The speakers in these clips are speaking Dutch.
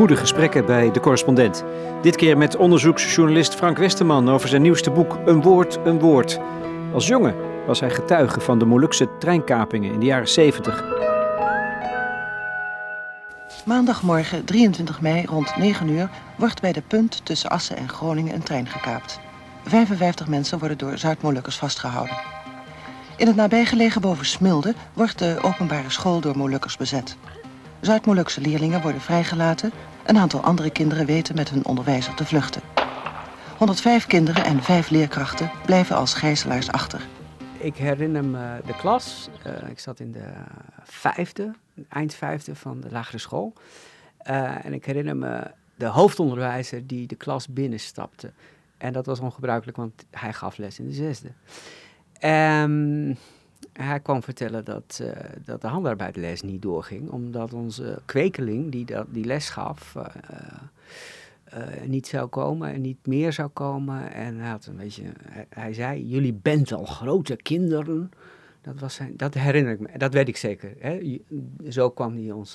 goede gesprekken bij de correspondent. Dit keer met onderzoeksjournalist Frank Westerman over zijn nieuwste boek Een woord, een woord. Als jongen was hij getuige van de Molukse treinkapingen in de jaren 70. Maandagmorgen 23 mei rond 9 uur wordt bij de punt tussen Assen en Groningen een trein gekaapt. 55 mensen worden door Zuid-Molukkers vastgehouden. In het nabijgelegen boven Smilde wordt de openbare school door Molukkers bezet. Zuid-Molukse leerlingen worden vrijgelaten. Een aantal andere kinderen weten met hun onderwijzer te vluchten. 105 kinderen en 5 leerkrachten blijven als gijzelaars achter. Ik herinner me de klas. Uh, ik zat in de vijfde, eind vijfde van de lagere school. Uh, en ik herinner me de hoofdonderwijzer die de klas binnenstapte. En dat was ongebruikelijk, want hij gaf les in de zesde. Um, hij kwam vertellen dat, uh, dat de handarbeidsles niet doorging, omdat onze kwekeling die dat, die les gaf uh, uh, niet zou komen en niet meer zou komen. En hij, had een beetje, hij, hij, zei, jullie bent al grote kinderen. Dat, was zijn, dat herinner ik me, dat weet ik zeker. Hè? Zo kwam hij ons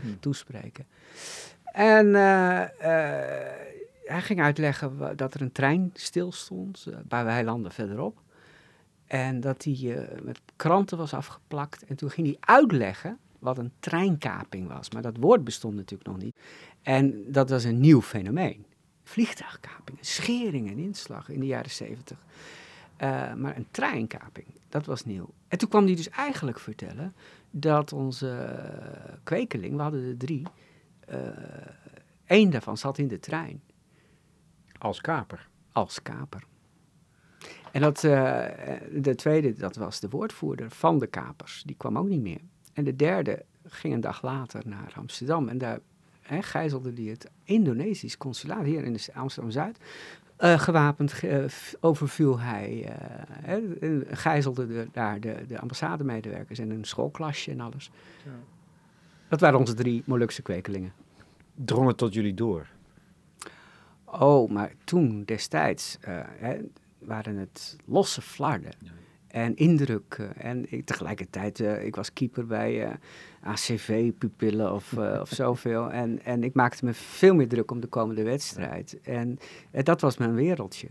hmm. toespreken. En hij ging uitleggen dat er een trein stil stond, een paar weilanden verderop. En dat hij uh, met kranten was afgeplakt. En toen ging hij uitleggen wat een treinkaping was. Maar dat woord bestond natuurlijk nog niet. En dat was een nieuw fenomeen. Vliegtuigkapingen, scheringen en inslag in de jaren zeventig. Uh, maar een treinkaping, dat was nieuw. En toen kwam hij dus eigenlijk vertellen dat onze kwekeling, we hadden er drie, uh, één daarvan zat in de trein. Als kaper? Als kaper. En dat, uh, de tweede, dat was de woordvoerder van de kapers. Die kwam ook niet meer. En de derde ging een dag later naar Amsterdam. En daar hè, gijzelde hij het Indonesisch consulaat hier in Amsterdam-Zuid. Uh, gewapend uh, overviel hij, uh, gijzelde de, daar de, de ambassademedewerkers en een schoolklasje en alles. Ja. Dat waren onze drie Molukse kwekelingen. Drong het tot jullie door? Oh, maar toen destijds, hè, waren het losse flarden. En indrukken. En ik, tegelijkertijd, uh, ik was keeper bij uh, ACV-pupillen of, uh, of zoveel. En, en ik maakte me veel meer druk om de komende wedstrijd. En dat was mijn wereldje.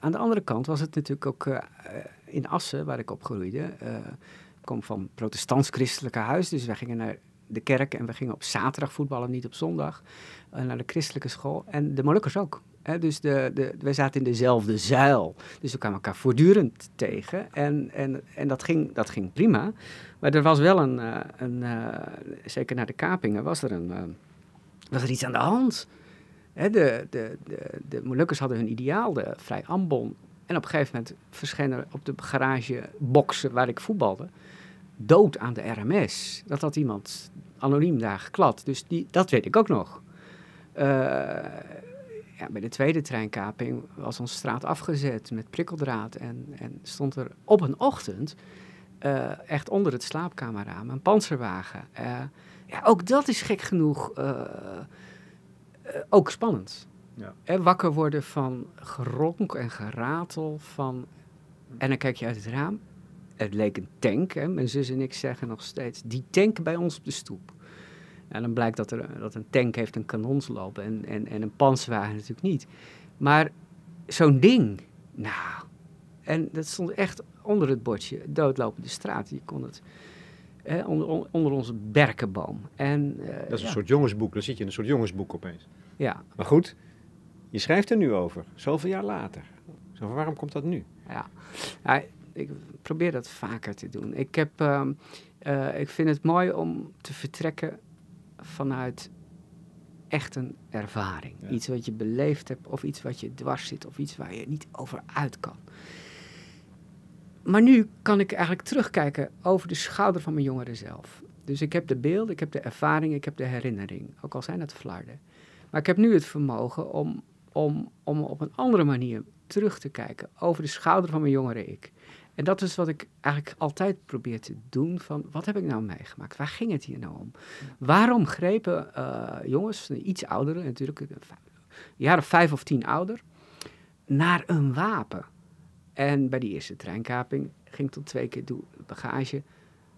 aan de andere kant was het natuurlijk ook in Assen, waar ik opgroeide. ik kom van protestants-christelijke huis, dus wij gingen naar de kerk en we gingen op zaterdag voetballen, niet op zondag. naar de christelijke school. En de Molukkers ook dus de, de, wij zaten in dezelfde zuil. Dus we kwamen elkaar voortdurend tegen. En, en, en dat, ging, dat ging prima. Maar er was wel een, uh, een uh, zeker na de kapingen, was er, een, uh, was er iets aan de hand. De, de, de, de Molukkers hadden hun ideaal, de Vrij Ambon. En op een gegeven moment verscheen er op de garageboxen waar ik voetbalde, dood aan de RMS. Dat had iemand anoniem daar geklad. Dus die, dat weet ik ook nog. Uh, ja, bij de tweede treinkaping was onze straat afgezet met prikkeldraad. En, en stond er op een ochtend uh, echt onder het slaapkamerraam een panzerwagen. Uh, ja, ook dat is gek genoeg uh, ook spannend. Ja. wakker worden van geronk en geratel van... En dan kijk je uit het raam. Het leek een tank. Hè. Mijn zus en ik zeggen nog steeds... die tank bij ons op de stoep. En dan blijkt dat, er, dat een tank heeft een kanonsloop en, en, en een panzerwagen natuurlijk niet. Maar zo'n ding, nou, en dat stond echt onder het bordje, doodlopende straat. Je kon het onder, onder onze berkenboom. En, uh, dat is een soort jongensboek, dan zit je in een soort jongensboek opeens. Ja. Maar goed, je schrijft er nu over, zoveel jaar later. Zo, waarom komt dat nu? Ja, ja ik probeer dat vaker te doen. Ik, heb, uh, uh, ik vind het mooi om te vertrekken vanuit echt een ervaring. Iets wat je beleefd hebt, of iets wat je dwars zit, of iets waar je niet over uit kan. Maar nu kan ik eigenlijk terugkijken over de schouder van mijn jongeren zelf. Dus ik heb de beeld, ik heb de ervaring, ik heb de herinnering, ook al zijn het flarden. Maar ik heb nu het vermogen om, om, om op een andere manier terug te kijken over de schouder van mijn jongere ik. En dat is wat ik eigenlijk altijd probeer te doen van, wat heb ik nou meegemaakt? Waar ging het hier nou om? Waarom grepen uh, jongens, iets ouderen natuurlijk, een jaar of vijf of tien ouder, naar een wapen? En bij die eerste treinkaping ging tot twee keer doe bagage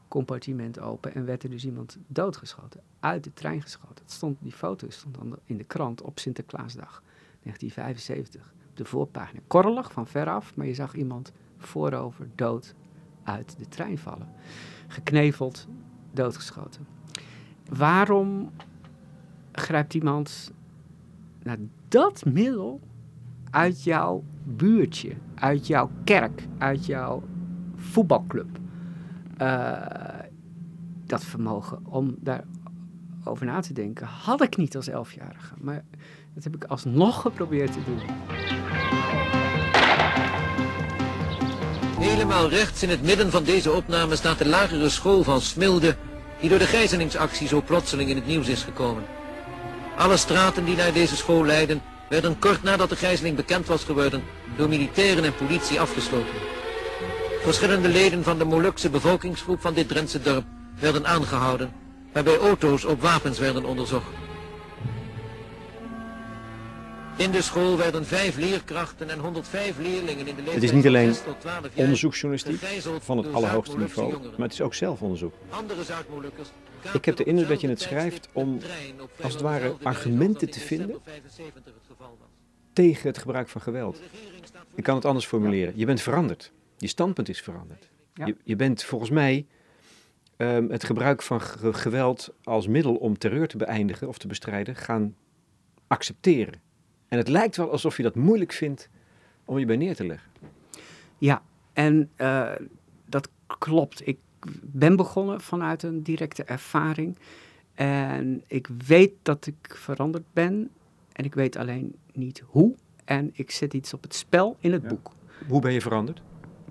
compartiment open en werd er dus iemand doodgeschoten. Uit de trein geschoten. Dat stond, die foto stond dan in de krant op Sinterklaasdag 1975. Op de voorpagina. Korrelig van veraf, maar je zag iemand voorover dood uit de trein vallen. Gekneveld, doodgeschoten. Waarom grijpt iemand naar dat middel uit jouw buurtje, uit jouw kerk, uit jouw voetbalclub? Uh, dat vermogen om daarover na te denken had ik niet als elfjarige. Maar dat heb ik alsnog geprobeerd te doen. Helemaal rechts in het midden van deze opname staat de lagere school van Smilde, die door de gijzelingsactie zo plotseling in het nieuws is gekomen. Alle straten die naar deze school leiden, werden kort nadat de gijzeling bekend was geworden, door militairen en politie afgesloten. Verschillende leden van de Molukse bevolkingsgroep van dit Drentse dorp werden aangehouden, waarbij auto's op wapens werden onderzocht. In de school werden vijf leerkrachten en 105 leerlingen in de leeftijd Het is niet alleen onderzoeksjournalistiek van het allerhoogste niveau, maar het is ook zelfonderzoek. Ik heb de indruk dat je het schrijft om, als het ware, argumenten te vinden tegen het gebruik van geweld. Ik kan het anders formuleren. Je bent veranderd. Je standpunt is veranderd. Je, je, bent volgens mij um, het gebruik van geweld als middel om terreur te beëindigen of te bestrijden gaan accepteren. En het lijkt wel alsof je dat moeilijk vindt om je bij neer te leggen. Ja, en uh, dat klopt. Ik ben begonnen vanuit een directe ervaring. En ik weet dat ik veranderd ben. En ik weet alleen niet hoe. En ik zet iets op het spel in het ja. boek. Hoe ben je veranderd?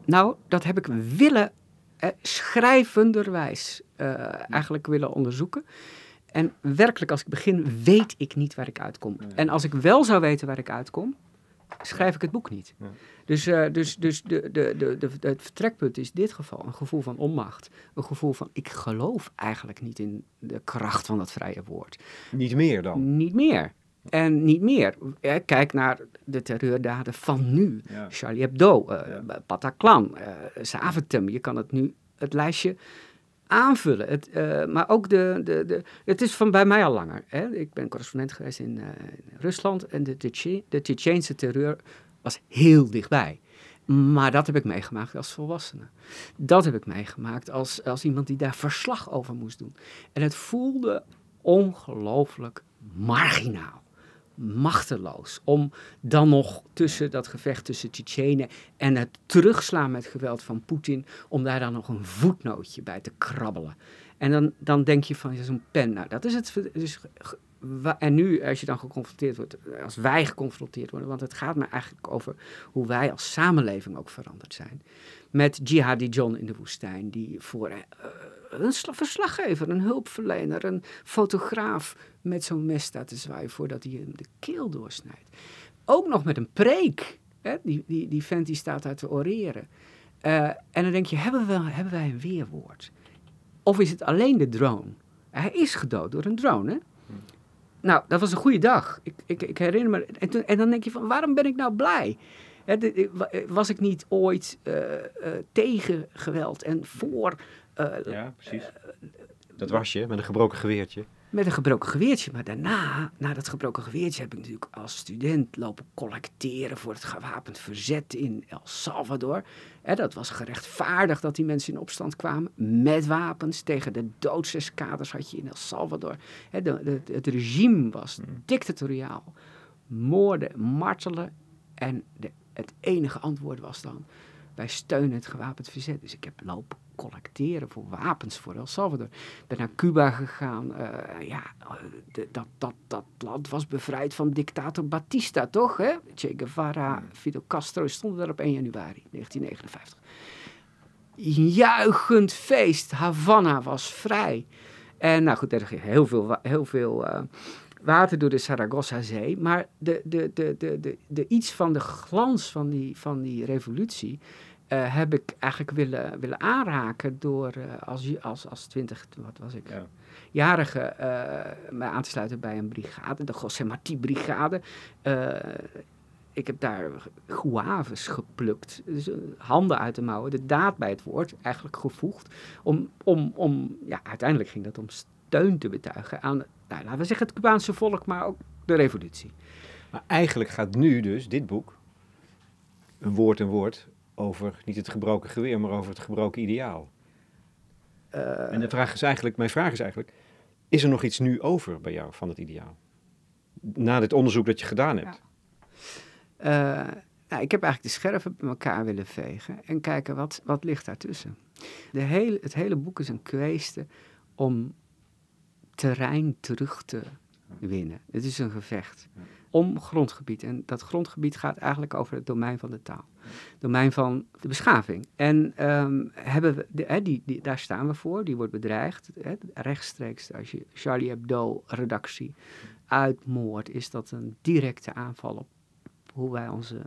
Nou, dat heb ik willen, eh, schrijvenderwijs, uh, eigenlijk willen onderzoeken. En werkelijk, als ik begin, weet ik niet waar ik uitkom. En als ik wel zou weten waar ik uitkom, schrijf ik het boek niet. Dus, uh, dus, dus de, de, de, de, het vertrekpunt is in dit geval een gevoel van onmacht. Een gevoel van, ik geloof eigenlijk niet in de kracht van dat vrije woord. Niet meer dan? Niet meer. En niet meer. Kijk naar de terreurdaden van nu. Ja. Charlie Hebdo, uh, ja. Bataclan, uh, Zaventem. Je kan het nu, het lijstje aanvullen. Het, uh, maar ook de, de, de, het is van bij mij al langer. Hè? Ik ben correspondent geweest in, in Rusland en de, de terreur was heel dichtbij. Maar dat heb ik meegemaakt als volwassene. Dat heb ik meegemaakt als, als iemand die daar verslag over moest doen. En het voelde ongelooflijk marginaal machteloos om dan nog tussen dat gevecht tussen Tsjetsjenen en het terugslaan met geweld van Poetin, om daar dan nog een voetnootje bij te krabbelen. En dan, dan denk je van, zo'n pen, nou dat is het. Dus, en nu, als je dan geconfronteerd wordt, als wij geconfronteerd worden, want het gaat me eigenlijk over hoe wij als samenleving ook veranderd zijn. Met Jihadi John in de woestijn, die voor uh, een verslaggever, een hulpverlener, een fotograaf met zo'n mes staat te zwaaien voordat hij hem de keel doorsnijdt. Ook nog met een preek. Hè? Die, die, die vent die staat daar te oreren. Uh, en dan denk je, hebben, we, hebben wij een weerwoord? Of is het alleen de drone? Hij is gedood door een drone, hè? Nou, dat was een goede dag. Ik, ik, ik herinner me. En, en, dan denk je van, waarom ben ik nou blij? was ik niet ooit uh, uh, tegen geweld en voor... ja, precies. dat was je, met een gebroken geweertje met een gebroken geweertje. Maar daarna, na dat gebroken geweertje, heb ik natuurlijk als student lopen collecteren voor het gewapend verzet in El Salvador. dat was gerechtvaardigd dat die mensen in opstand kwamen met wapens. Tegen de doodseskaders had je in El Salvador. de, het regime was hmm. dictatoriaal. Moorden, martelen. En de, het enige antwoord was dan, wij steunen het gewapend verzet. Dus ik heb lopen collecteren voor wapens voor El Salvador. Ik ben naar Cuba gegaan. Uh, ja, de, dat, dat, dat land was bevrijd van dictator Batista, toch? Hè? Che Guevara, Fidel Castro stonden daar op 1 januari 1959. juichend feest. Havana was vrij. En nou goed, er ging heel veel, heel veel uh, water door de Saragossa-zee. Maar de, de, de, de, de, de, iets van de glans van die, van die revolutie uh, heb ik eigenlijk willen, willen aanraken door uh, als, als, als 20, wat was ik, ja. jarige uh, me aan te sluiten bij een brigade, de José Martí Brigade. ik heb daar guaves geplukt, dus eh, handen uit de mouwen, de daad bij het woord eigenlijk gevoegd. Om, om, om, ja, uiteindelijk ging dat om steun te betuigen aan, nou, laten we zeggen, het Cubaanse volk, maar ook de revolutie. Maar eigenlijk gaat nu dus dit boek, een woord en woord, over niet het gebroken geweer, maar over het gebroken ideaal. Uh, en de vraag is eigenlijk, mijn vraag is eigenlijk, is er nog iets nu over bij jou van het ideaal? Na dit onderzoek dat je gedaan hebt. Ja. Uh, nou, ik heb eigenlijk de scherven bij elkaar willen vegen en kijken wat, wat ligt daartussen. De hele, het hele boek is een kweeste om terrein terug te winnen. Het is een gevecht om grondgebied. En dat grondgebied gaat eigenlijk over het domein van de taal. Het domein van de beschaving. En um, hebben we, de, die, die, daar staan we voor, die wordt bedreigd. Hè, rechtstreeks, als je Charlie Hebdo-redactie uitmoordt, is dat een directe aanval op hoe wij onze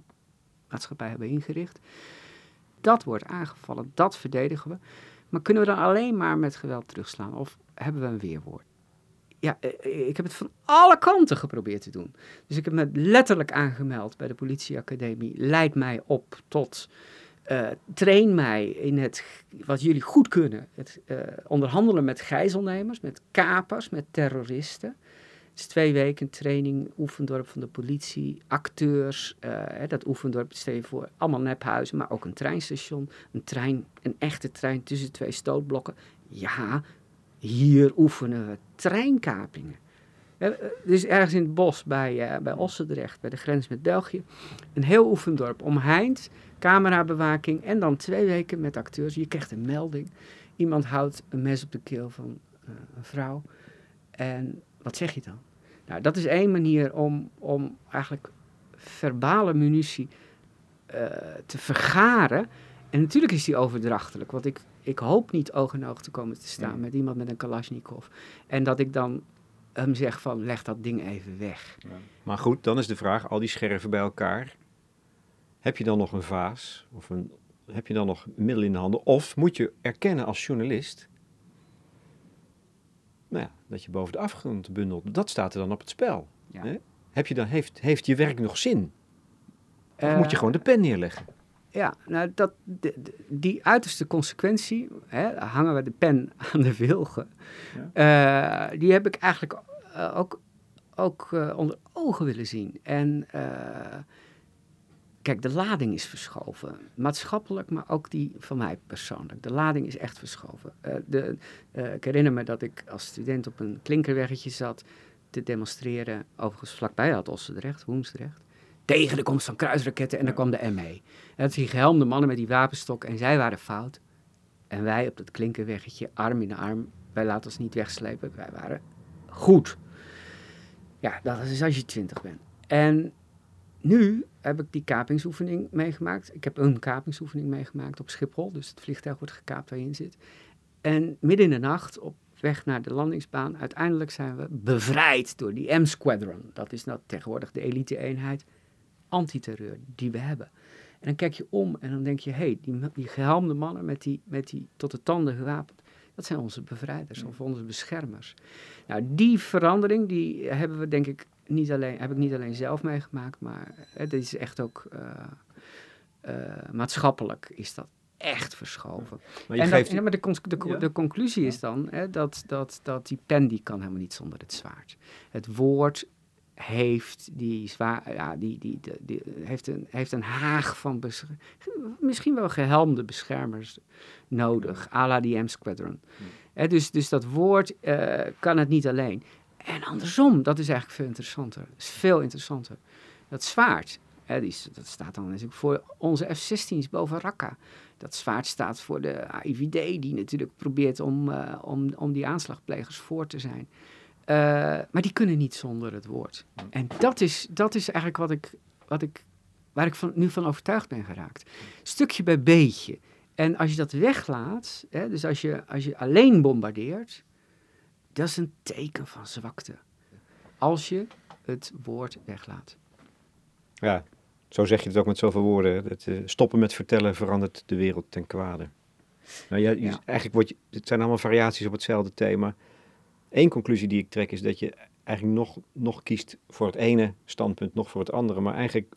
maatschappij hebben ingericht. Dat wordt aangevallen, dat verdedigen we. Maar kunnen we dan alleen maar met geweld terugslaan? Of hebben we een weerwoord? Ja, ik heb het van alle kanten geprobeerd te doen. Dus ik heb me letterlijk aangemeld bij de politieacademie. Leid mij op tot, uh, train mij in het, wat jullie goed kunnen. Het onderhandelen met gijzelnemers, met kapers, met terroristen. Het is twee weken training, oefendorp van de politie, acteurs. Dat oefendorp, stel voor, allemaal nephuizen, maar ook een treinstation. Een trein, een echte trein tussen twee stootblokken. Ja, hier oefenen we treinkapingen. Dus ergens in het bos bij, uh, bij Ossendrecht, bij de grens met België. Een heel oefendorp, omheind, camerabewaking en dan twee weken met acteurs. Je krijgt een melding. Iemand houdt een mes op de keel van uh, een vrouw. En wat zeg je dan? Nou, dat is één manier om, om eigenlijk verbale munitie te vergaren. En natuurlijk is die overdrachtelijk, want ik ik hoop niet oog in oog te komen te staan met iemand met een Kalashnikov. En dat ik dan hem zeg van leg dat ding even weg. Ja. Maar goed, dan is de vraag, al die scherven bij elkaar, heb je dan nog een vaas? Of een, heb je dan nog middel in de handen? Of moet je erkennen als journalist nou ja, dat je boven de afgrond bundelt? Dat staat er dan op het spel. Ja. Heb je dan, heeft, heeft je werk nog zin? Of uh, moet je gewoon de pen neerleggen? Ja, nou, dat, die uiterste consequentie, hè, hangen we de pen aan de wilgen, ja. uh, die heb ik eigenlijk uh, ook, ook uh, onder ogen willen zien. En kijk, de lading is verschoven. Maatschappelijk, maar ook die van mij persoonlijk. De lading is echt verschoven. de, ik herinner me dat ik als student op een klinkerweggetje zat te demonstreren, overigens vlakbij had Ossendrecht, Woensdrecht tegen de komst van kruisraketten en dan kwam de ME. En dat die gehelmde mannen met die wapenstok en zij waren fout. En wij op dat klinkerweggetje, arm in arm, wij laten ons niet wegslepen, wij waren goed. Ja, dat is als je twintig bent. En nu heb ik die kapingsoefening meegemaakt. Ik heb een kapingsoefening meegemaakt op Schiphol, dus het vliegtuig wordt gekaapt waar je in zit. En midden in de nacht, op weg naar de landingsbaan, uiteindelijk zijn we bevrijd door die M-Squadron. Dat is nou tegenwoordig de elite-eenheid antiterreur die we hebben. En dan kijk je om en dan denk je, hé, hey, die, die gehelmde mannen met die, met die tot de tanden gewapend, dat zijn onze bevrijders of onze beschermers. Nou, die verandering, die hebben we denk ik niet alleen, heb ik niet alleen zelf meegemaakt, maar het is echt ook uh, uh, maatschappelijk is dat echt verschoven. Maar, en dat, ja, maar de, de, ja. de conclusie is dan hè, dat, dat, dat die pen die kan helemaal niet zonder het zwaard. Het woord heeft die zwaar, ja, die, die, die, heeft, een, heeft een haag van misschien wel gehelmde beschermers nodig, à la die M-Squadron. Hmm. dus, dus dat woord uh, kan het niet alleen. En andersom, dat is eigenlijk veel interessanter. Dat is veel interessanter. Dat zwaard, hè, die, dat staat dan natuurlijk voor onze F-16's boven Raqqa. Dat zwaard staat voor de AIVD, die natuurlijk probeert om, uh, om, om die aanslagplegers voor te zijn. Uh, maar die kunnen niet zonder het woord. En dat is, dat is eigenlijk wat ik, wat ik, waar ik van, nu van overtuigd ben geraakt. Stukje bij beetje. En als je dat weglaat, hè, dus als je, als je alleen bombardeert, dat is een teken van zwakte. Als je het woord weglaat. Ja, zo zeg je het ook met zoveel woorden. Het, uh, stoppen met vertellen verandert de wereld ten kwade. Nou, ja, ja. Eigenlijk wordt je, het zijn allemaal variaties op hetzelfde thema. Eén conclusie die ik trek is dat je eigenlijk nog, nog kiest voor het ene standpunt, nog voor het andere. Maar eigenlijk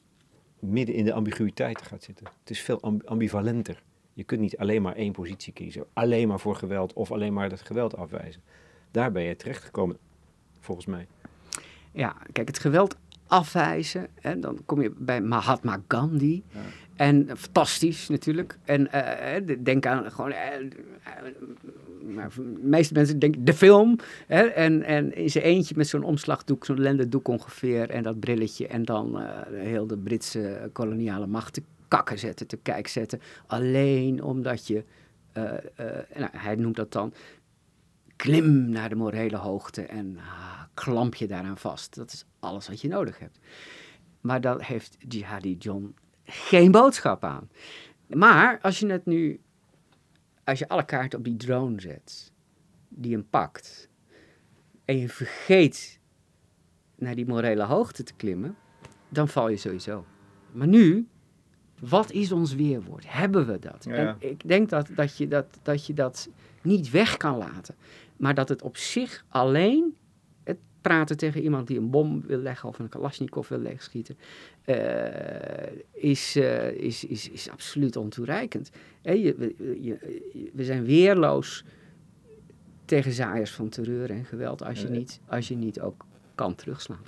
midden in de ambiguïteiten gaat zitten. Het is veel ambivalenter. Je kunt niet alleen maar één positie kiezen, alleen maar voor geweld of alleen maar het geweld afwijzen. Daar ben je terechtgekomen, volgens mij. Ja, kijk, het geweld afwijzen. En dan kom je bij Mahatma Gandhi. En fantastisch natuurlijk. En uh, denk aan gewoon. Uh, de meeste mensen denken de film. Hè, en, en in zijn eentje met zo'n omslagdoek, zo'n lendendoek ongeveer. En dat brilletje. En dan heel de Britse koloniale macht te kakken zetten, te kijk zetten. Alleen omdat je. nou, hij noemt dat dan. Klim naar de morele hoogte en ah, klamp je daaraan vast. Dat is alles wat je nodig hebt. Maar daar heeft Jihadi John geen boodschap aan. Maar als je het nu, als je alle kaarten op die drone zet, die hem pakt, en je vergeet naar die morele hoogte te klimmen, dan val je sowieso. Maar nu, wat is ons weerwoord? Hebben we dat? En ik denk dat, dat, je dat, dat je dat niet weg kan laten. Maar dat het op zich alleen praten tegen iemand die een bom wil leggen of een Kalashnikov wil leegschieten, uh, is, uh, is, is, is absoluut ontoereikend. je, je, we zijn weerloos tegen zaaiers van terreur en geweld als je, niet, als je niet ook kan terugslaan.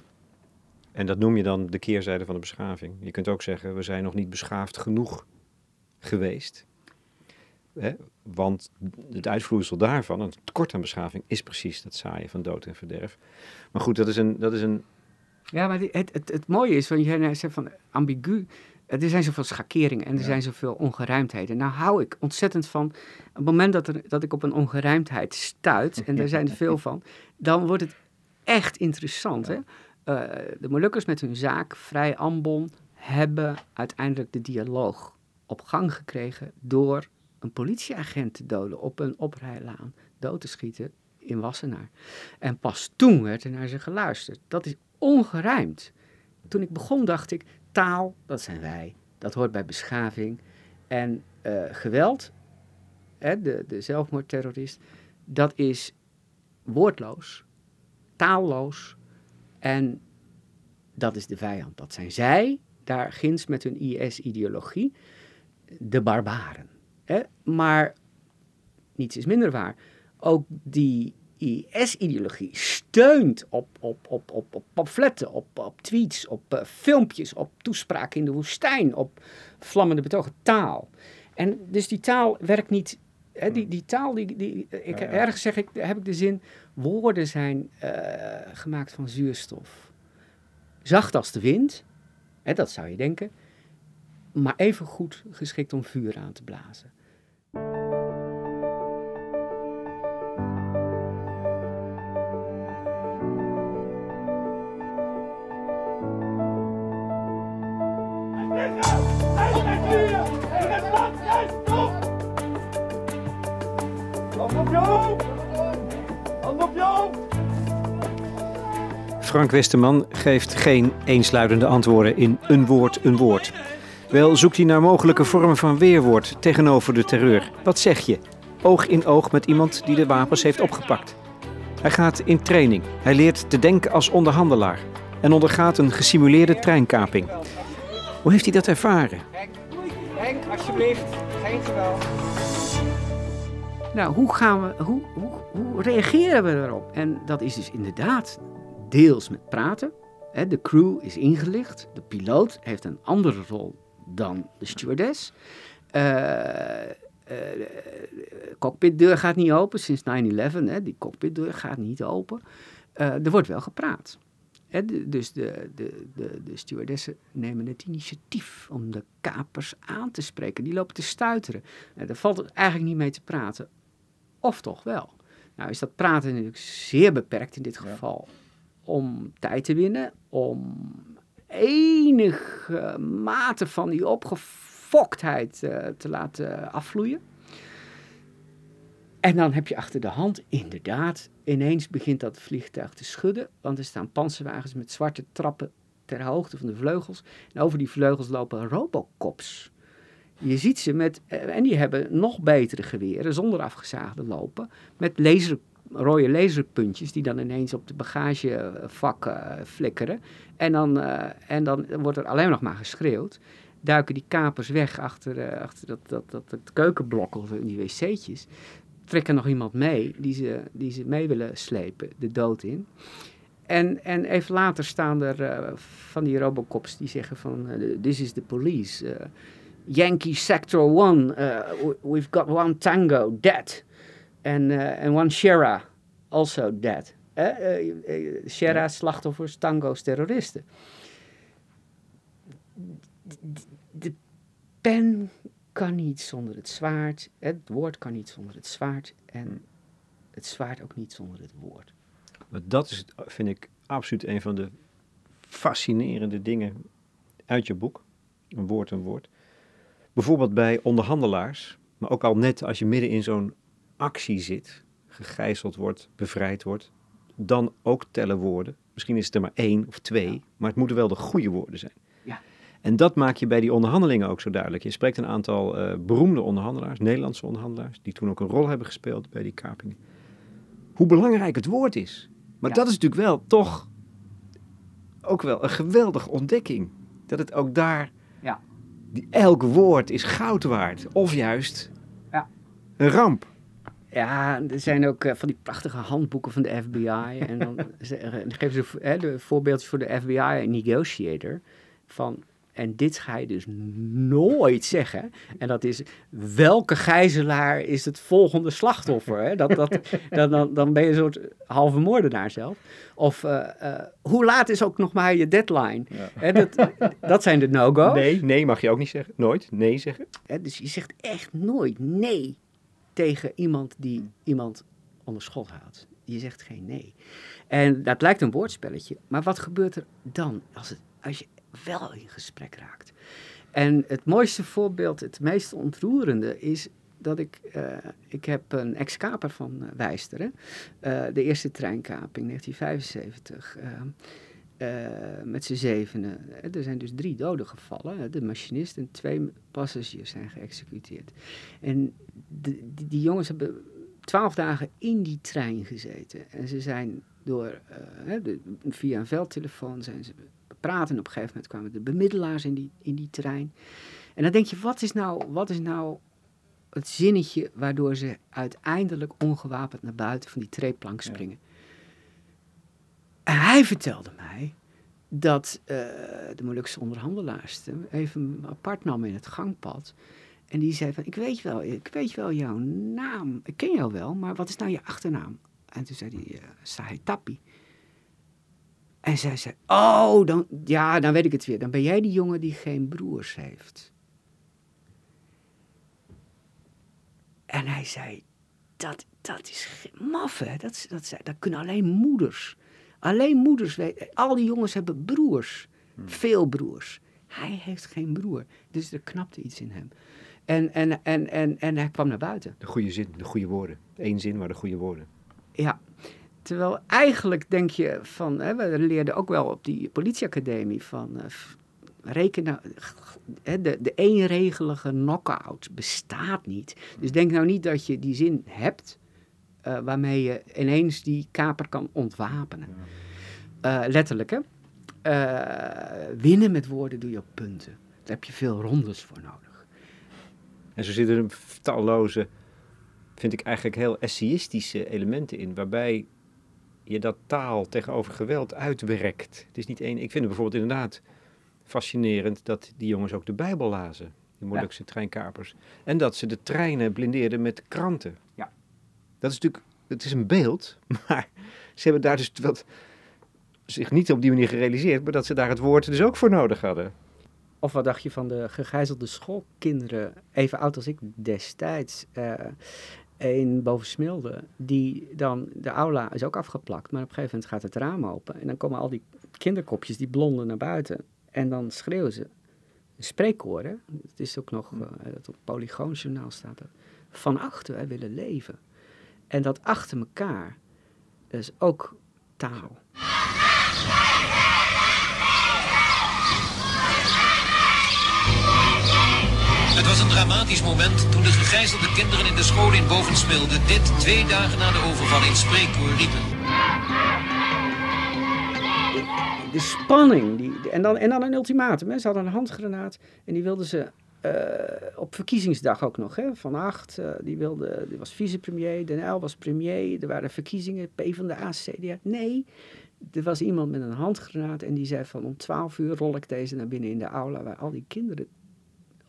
En dat noem je dan de keerzijde van de beschaving. Je kunt ook zeggen, we zijn nog niet beschaafd genoeg geweest. Hè? Want het uitvloeisel daarvan, een tekort aan beschaving, is precies dat zaaien van dood en verderf. Maar goed, dat is een. Dat is een... Ja, maar het, het, het, mooie is, want jij zegt van ambigu. Er zijn zoveel schakeringen en er zijn zoveel ongeruimdheden. Nou hou ik ontzettend van. Op het moment dat, er, dat ik op een ongeruimdheid stuit, en daar zijn er veel van, dan wordt het echt interessant. Hè? Uh, de Molukkers met hun zaak, Vrij Ambon, hebben uiteindelijk de dialoog op gang gekregen door een politieagent te doden op een oprijlaan, dood te schieten in Wassenaar. En pas toen werd er naar ze geluisterd. Dat is ongerijmd. Toen ik begon dacht ik, taal, dat zijn wij. Dat hoort bij beschaving. En uh, geweld, hè, de, de zelfmoordterrorist, dat is woordloos, taalloos en dat is de vijand. Dat zijn zij, daar ginds met hun IS-ideologie, de barbaren. Hè? Maar niets is minder waar. Ook die IS-ideologie steunt op, op, op, op, op pamfletten, op, op tweets, op uh, filmpjes, op toespraken in de woestijn, op vlammende betogen taal. En dus die taal werkt niet. Hè, die, die taal, die, die, ik, ergens zeg ik, heb ik de zin, woorden zijn uh, gemaakt van zuurstof. Zacht als de wind, hè, dat zou je denken, maar even goed geschikt om vuur aan te blazen. Frank Westerman geeft geen eensluidende antwoorden in een woord een woord. Wel zoekt hij naar mogelijke vormen van weerwoord tegenover de terreur. Wat zeg je? Oog in oog met iemand die de wapens heeft opgepakt. Hij gaat in training. Hij leert te denken als onderhandelaar en ondergaat een gesimuleerde treinkaping. Hoe heeft hij dat ervaren? Henk, alsjeblieft, geen geweld. Nou, hoe, gaan we, hoe, hoe, hoe reageren we erop? En dat is dus inderdaad deels met praten. De crew is ingelicht. De piloot heeft een andere rol dan de stewardess. Uh, uh, cockpitdeur gaat niet open sinds 9-11. Die cockpitdeur gaat niet open. Uh, er wordt wel gepraat. Hè, dus de, de, de, de stewardessen nemen het initiatief om de kapers aan te spreken. Die lopen te stuiteren. En daar valt eigenlijk niet mee te praten. Of toch wel. Nou is dat praten natuurlijk zeer beperkt in dit geval. Om tijd te winnen, om enige mate van die opgefoktheid uh, te laten afvloeien. En dan heb je achter de hand inderdaad, ineens begint dat vliegtuig te schudden, want er staan panzerwagens met zwarte trappen ter hoogte van de vleugels. En over die vleugels lopen robocops. Je ziet ze met, eh, en die hebben nog betere geweren, zonder afgezaagde lopen, met laser rode laserpuntjes die dan ineens op de bagagevak uh, flikkeren. En dan, uh, en dan wordt er alleen nog maar geschreeuwd. Duiken die kapers weg achter, uh, achter dat, dat, dat, dat keukenblok of die wc'tjes. Trekken nog iemand mee die ze, die ze mee willen slepen, de dood in. En, en even later staan er van die robocops die zeggen van... this is the police. Yankee Sector 1, we've got one tango, dead. En uh, one Shera, also dead. Eh, uh, Shera, slachtoffers, tango's, terroristen. De pen kan niet zonder het zwaard, het woord kan niet zonder het zwaard en het zwaard ook niet zonder het woord. Maar dat is, vind ik, absoluut een van de fascinerende dingen uit je boek. Een woord, een woord. Bijvoorbeeld bij onderhandelaars, maar ook al net als je midden in zo'n actie zit, gegijzeld wordt, bevrijd wordt, dan ook tellen woorden. Misschien is het er maar één of twee, maar het moeten wel de goede woorden zijn. Ja. En dat maak je bij die onderhandelingen ook zo duidelijk. Je spreekt een aantal uh, beroemde onderhandelaars, Nederlandse onderhandelaars, die toen ook een rol hebben gespeeld bij die kapingen. Hoe belangrijk het woord is. Maar ja. dat is natuurlijk wel toch ook wel een geweldige ontdekking. Dat het ook daar, ja. die, elk woord is goud waard. Of juist ja. een ramp. Ja, er zijn ook uh, van die prachtige handboeken van de FBI. en dan, dan geven ze hè, de voorbeeldjes voor de FBI Negotiator. Van, en dit ga je dus nooit zeggen. En dat is, welke gijzelaar is het volgende slachtoffer? Hè? Dat, dat, dan, dan, dan ben je een soort halve moordenaar zelf. Of, uh, uh, hoe laat is ook nog maar je deadline? Ja. Hè, dat, dat zijn de no-go's. Nee, nee mag je ook niet zeggen. Nooit nee zeggen. Hè, dus je zegt echt nooit nee tegen iemand die iemand onder schot houdt. Je zegt geen nee. En dat lijkt een woordspelletje, maar wat gebeurt er dan als, het, als je wel in gesprek raakt? En het mooiste voorbeeld, het meest ontroerende is dat ik, uh, ik heb een ex-kaper van uh, Wijsteren, uh, de eerste treinkaping 1975. Uh, met z'n zevenen. Er zijn dus drie doden gevallen. De machinist en twee passagiers zijn geëxecuteerd. En de, die, die, jongens hebben twaalf dagen in die trein gezeten. En ze zijn door, uh, de, via een veldtelefoon zijn ze praten. En op een gegeven moment kwamen de bemiddelaars in die, in die trein. En dan denk je, wat is nou, wat is nou het zinnetje waardoor ze uiteindelijk ongewapend naar buiten van die treeplank springen? Ja. En hij vertelde mij dat uh, de Molukse onderhandelaars even apart nam in het gangpad. En die zei van, ik weet wel, ik weet wel jouw naam. Ik ken jou wel, maar wat is nou je achternaam? En toen zei hij, uh, Sahetapi. En zij zei, oh, dan, ja, dan weet ik het weer. Dan ben jij die jongen die geen broers heeft. En hij zei, dat, dat is maf, hè. Dat, dat, dat kunnen alleen moeders. Alleen moeders weten. Al die jongens hebben broers. Hmm. Veel broers. Hij heeft geen broer. Dus er knapte iets in hem. En, en, en, en, en hij kwam naar buiten. De goede zin, de goede woorden. Eén zin, maar de goede woorden. Ja. Terwijl eigenlijk denk je van, hè, we leerden ook wel op die politieacademie van, uh, rekenen, hè, de, de eenregelige knockout bestaat niet. Dus denk nou niet dat je die zin hebt, uh, waarmee je ineens die kaper kan ontwapenen. Uh, letterlijk, hè? Uh, winnen met woorden doe je op punten. Daar heb je veel rondes voor nodig. En zo zitten er talloze, vind ik eigenlijk heel essayistische elementen in, waarbij je dat taal tegenover geweld uitwerkt. Het is niet één. Ik vind het bijvoorbeeld inderdaad fascinerend dat die jongens ook de Bijbel lazen, die Molukse ja. treinkapers. En dat ze de treinen blindeerden met kranten. Dat is natuurlijk, het is een beeld, maar ze hebben daar dus wat, zich niet op die manier gerealiseerd, maar dat ze daar het woord dus ook voor nodig hadden. Of wat dacht je van de gegijzelde schoolkinderen, even oud als ik destijds, uh, in Bovensmilde, die dan, de aula is ook afgeplakt, maar op een gegeven moment gaat het raam open en dan komen al die kinderkopjes, die blonden, naar buiten. En dan schreeuwen ze, spreekkoren, het is ook nog, uh, dat op Polygoonjournaal staat er, van achter, wij willen leven. En dat achter elkaar is ook taal. Het was een dramatisch moment toen de gegijzelde kinderen in de school in Bovensmilde dit twee dagen na de overval in spreekkoor riepen. De spanning, die, en, dan, en dan een ultimatum. Hè. Ze hadden een handgranaat en die wilden ze uh, op verkiezingsdag ook nog, hè, van acht. Uh, die, wilde, die was vicepremier, Den L was premier. Er waren verkiezingen, P van de CDA. Nee, er was iemand met een handgranaat en die zei van om twaalf uur rol ik deze naar binnen in de aula waar al die kinderen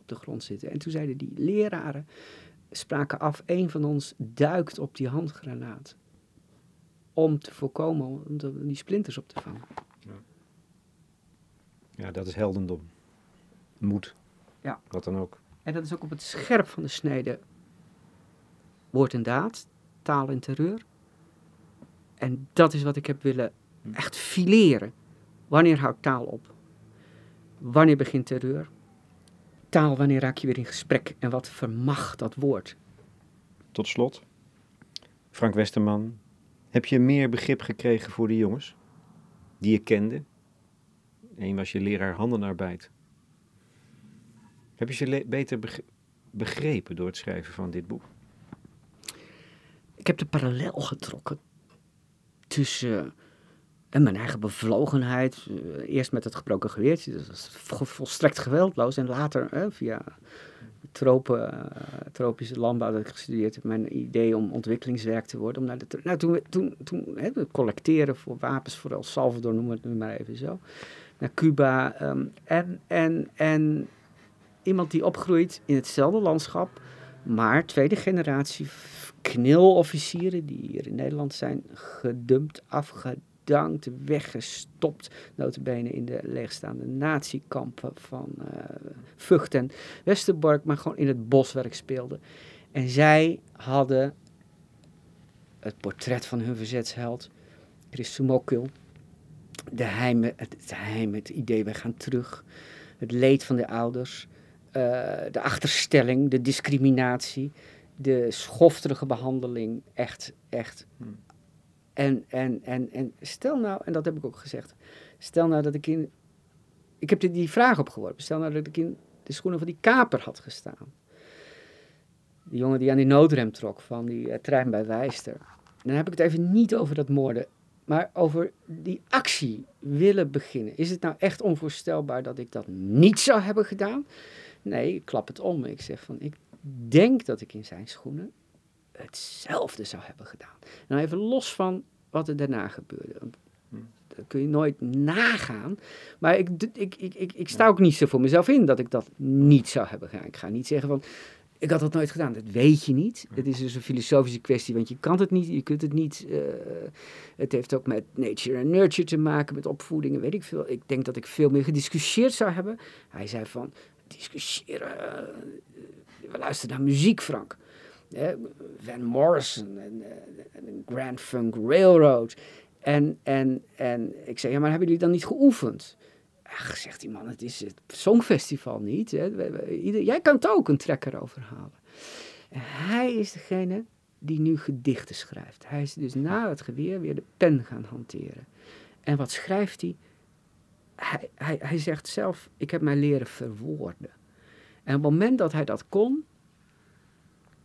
op de grond zitten. En toen zeiden die leraren, spraken af, een van ons duikt op die handgranaat. Om te voorkomen, om die splinters op te vangen. Ja, ja dat is heldendom. Moed. Ja. Wat dan ook. En dat is ook op het scherp van de snede woord en daad, taal en terreur. En dat is wat ik heb willen echt fileren. Wanneer houdt taal op? Wanneer begint terreur? Taal, wanneer raak je weer in gesprek? En wat vermacht dat woord? Tot slot, Frank Westerman, heb je meer begrip gekregen voor de jongens die je kende? Eén was je leraar handenarbeid. Heb je ze beter begrepen door het schrijven van dit boek? Ik heb de parallel getrokken tussen en mijn eigen bevlogenheid. Eh, eerst met het gebroken geweertje, dat was volstrekt geweldloos. En later via tropen, tropische landbouw dat ik gestudeerd heb, mijn idee om ontwikkelingswerk te worden. Om naar de, nou, toen, toen, toen hè, collecteren voor wapens voor El Salvador, noem het nu maar even zo. Naar Cuba. Um, en, en, en iemand die opgroeit in hetzelfde landschap, maar tweede generatie knilofficieren die hier in Nederland zijn gedumpt, afgedankt, weggestopt, notabene in de leegstaande natiekampen van uh, Vught en Westerbork, maar gewoon in het boswerk speelden. En zij hadden het portret van hun verzetsheld, Chris Sumokil, de heim, het, het het idee, wij gaan terug, het leed van de ouders, de achterstelling, de discriminatie, de schofterige behandeling. Echt, echt. Hmm. En, en, en, en stel nou, en dat heb ik ook gezegd, stel nou dat ik in. Ik heb die vraag opgeworpen. Stel nou dat ik in de schoenen van die kaper had gestaan. Die jongen die aan die noodrem trok van die uh, trein bij Wijster. Dan heb ik het even niet over dat moorden, maar over die actie willen beginnen. Is het nou echt onvoorstelbaar dat ik dat niet zou hebben gedaan? Nee, ik klap het om. Ik zeg van, ik denk dat ik in zijn schoenen hetzelfde zou hebben gedaan. Nou, even los van wat er daarna gebeurde. Hm. Dat kun je nooit nagaan. Maar ik, ik, ik, ik, ik sta ook niet zo voor mezelf in dat ik dat niet zou hebben gedaan. Ik ga niet zeggen van, ik had dat nooit gedaan. Dat weet je niet. Hm. Het is dus een filosofische kwestie, want je kan het niet, je kunt het niet. Uh, het heeft ook met nature en nurture te maken, met opvoeding weet ik veel. Ik denk dat ik veel meer gediscussieerd zou hebben. Hij zei van, discussiëren. Eh, we luisteren naar muziek, Frank. Van Morrison en, eh, en Grand Funk Railroad. En, en, en ik zei, ja, maar hebben jullie dan niet geoefend? Ach, zegt die man, het is het Songfestival niet. Hè. jij kan het ook een trekker overhalen. En hij is degene die nu gedichten schrijft. Hij is dus na het geweer weer de pen gaan hanteren. En wat schrijft hij? Hij, hij, hij zegt zelf, ik heb mij leren verwoorden. En op het moment dat hij dat kon,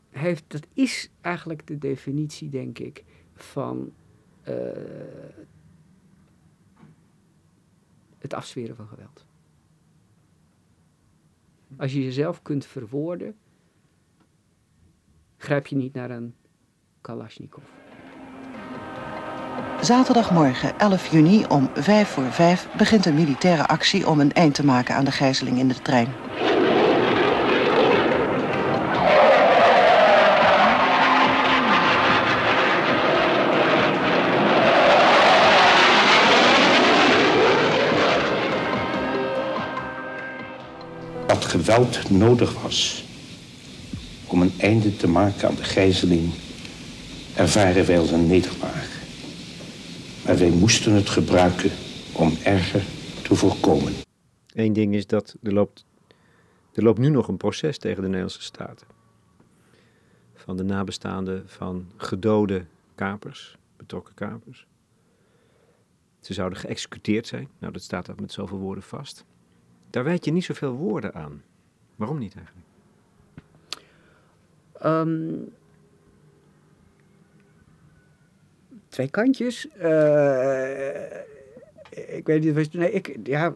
heeft, dat is eigenlijk de definitie, denk ik, van uh, het afzweren van geweld. Als je jezelf kunt verwoorden, grijp je niet naar een Kalashnikov. Zaterdagmorgen 11 juni om 5 voor 5 begint een militaire actie om een eind te maken aan de gijzeling in de trein. Wat geweld nodig was om een einde te maken aan de gijzeling, ervaren wij als een nederlaag. Maar wij moesten het gebruiken om erger te voorkomen. Eén ding is dat er loopt, er loopt nu nog een proces tegen de Nederlandse Staten. Van de nabestaanden van gedode kapers, betrokken kapers. Ze zouden geëxecuteerd zijn. Nou, dat staat dat met zoveel woorden vast. Daar wijd je niet zoveel woorden aan. Waarom niet eigenlijk? Ehm, twee kantjes. Eh, ik weet niet. Nee, ik, ja,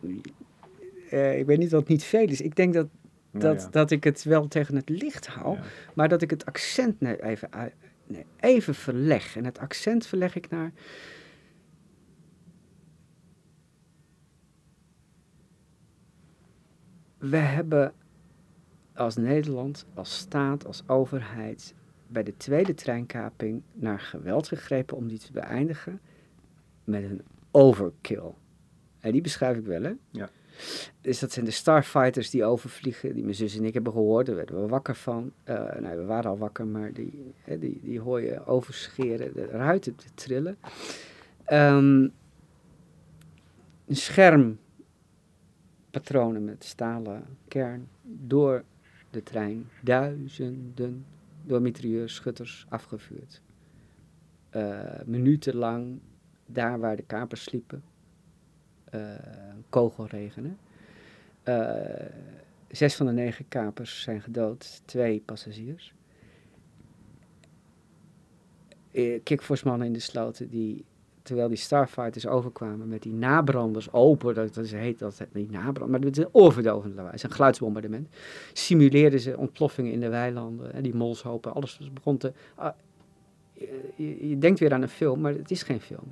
eh, ik weet niet dat het niet veel is. Ik denk dat, Nou dat, ja. dat ik het wel tegen het licht hou, Ja. maar dat ik het accent even, even verleg. En het accent verleg ik naar. We hebben als Nederland, als staat, als overheid bij de tweede treinkaping naar geweld gegrepen om die te beëindigen met een overkill. En die beschrijf ik wel, hè? Ja. Dus dat zijn de starfighters die overvliegen, die mijn zus en ik hebben gehoord. Daar werden we wakker van. Eh nou, we waren al wakker, maar die, hè, die, die hoor je overscheren, de ruiten te trillen. Ehm, een scherm, patronen met stalen kern, door de trein. Duizenden door mitrailleurs, schutters afgevuurd. Eh, minutenlang daar waar de kapers sliepen. eh kogelregenen. Eh, zes van de negen kapers zijn gedood, twee passagiers. Kikvorsmannen in de sloten die, terwijl die starfighters overkwamen met die nabranders open, dat, dat heet dat niet nabrand, maar het is een oorverdovend lawaai, het is een geluidsbombardement. Simuleerden ze ontploffingen in de weilanden, hè, die molshopen, alles begon te... ah, je, denkt weer aan een film, maar het is geen film.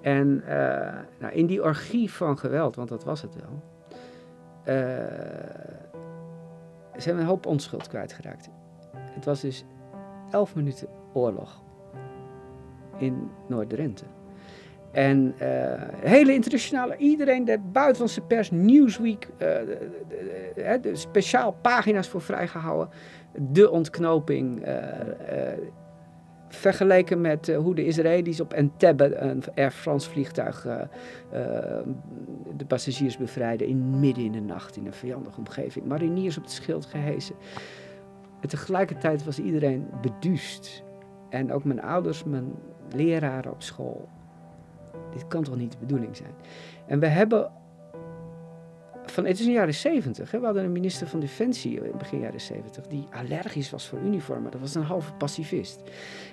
En eh, nou, in die orgie van geweld, want dat was het wel, eh, zijn we een hoop onschuld kwijtgeraakt. Het was dus elf minuten oorlog in Noord-Drenthe. En eh, hele internationale, iedereen, de buitenlandse pers, Newsweek, eh, de, speciaal pagina's voor vrijgehouden. De ontknoping, eh, vergeleken met hoe de Israëli's op Entebbe, een Air France vliegtuig, de passagiers bevrijden in midden in de nacht in een vijandige omgeving. Mariniers op het schild gehesen. En tegelijkertijd was iedereen beduust. En ook mijn ouders, mijn leraren op school. Dit kan toch niet de bedoeling zijn? En we hebben. Van, het is in de jaren zeventig. We hadden een minister van Defensie in begin jaren zeventig. die allergisch was voor uniformen. Dat was een halve pacifist.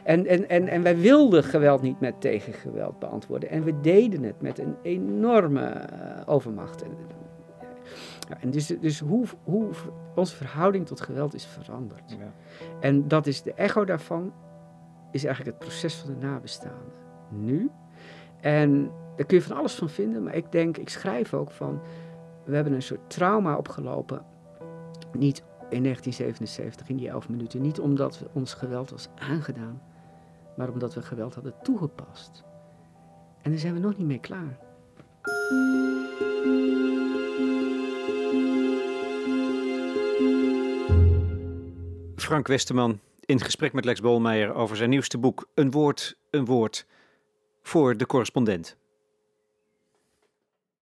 En, en, en, en wij wilden geweld niet met tegengeweld beantwoorden. En we deden het met een enorme eh, overmacht. En, ja, en dus dus hoe, hoe onze verhouding tot geweld is veranderd. Ja. En dat is de echo daarvan, is eigenlijk het proces van de nabestaanden. Nu. En daar kun je van alles van vinden, maar ik denk, ik schrijf ook van, we hebben een soort trauma opgelopen. Niet in 1977, in die elf minuten. Niet omdat we ons geweld was aangedaan, maar omdat we geweld hadden toegepast. En daar zijn we nog niet mee klaar. Frank Westerman in gesprek met Lex Bolmeijer over zijn nieuwste boek Een woord, een woord voor de correspondent.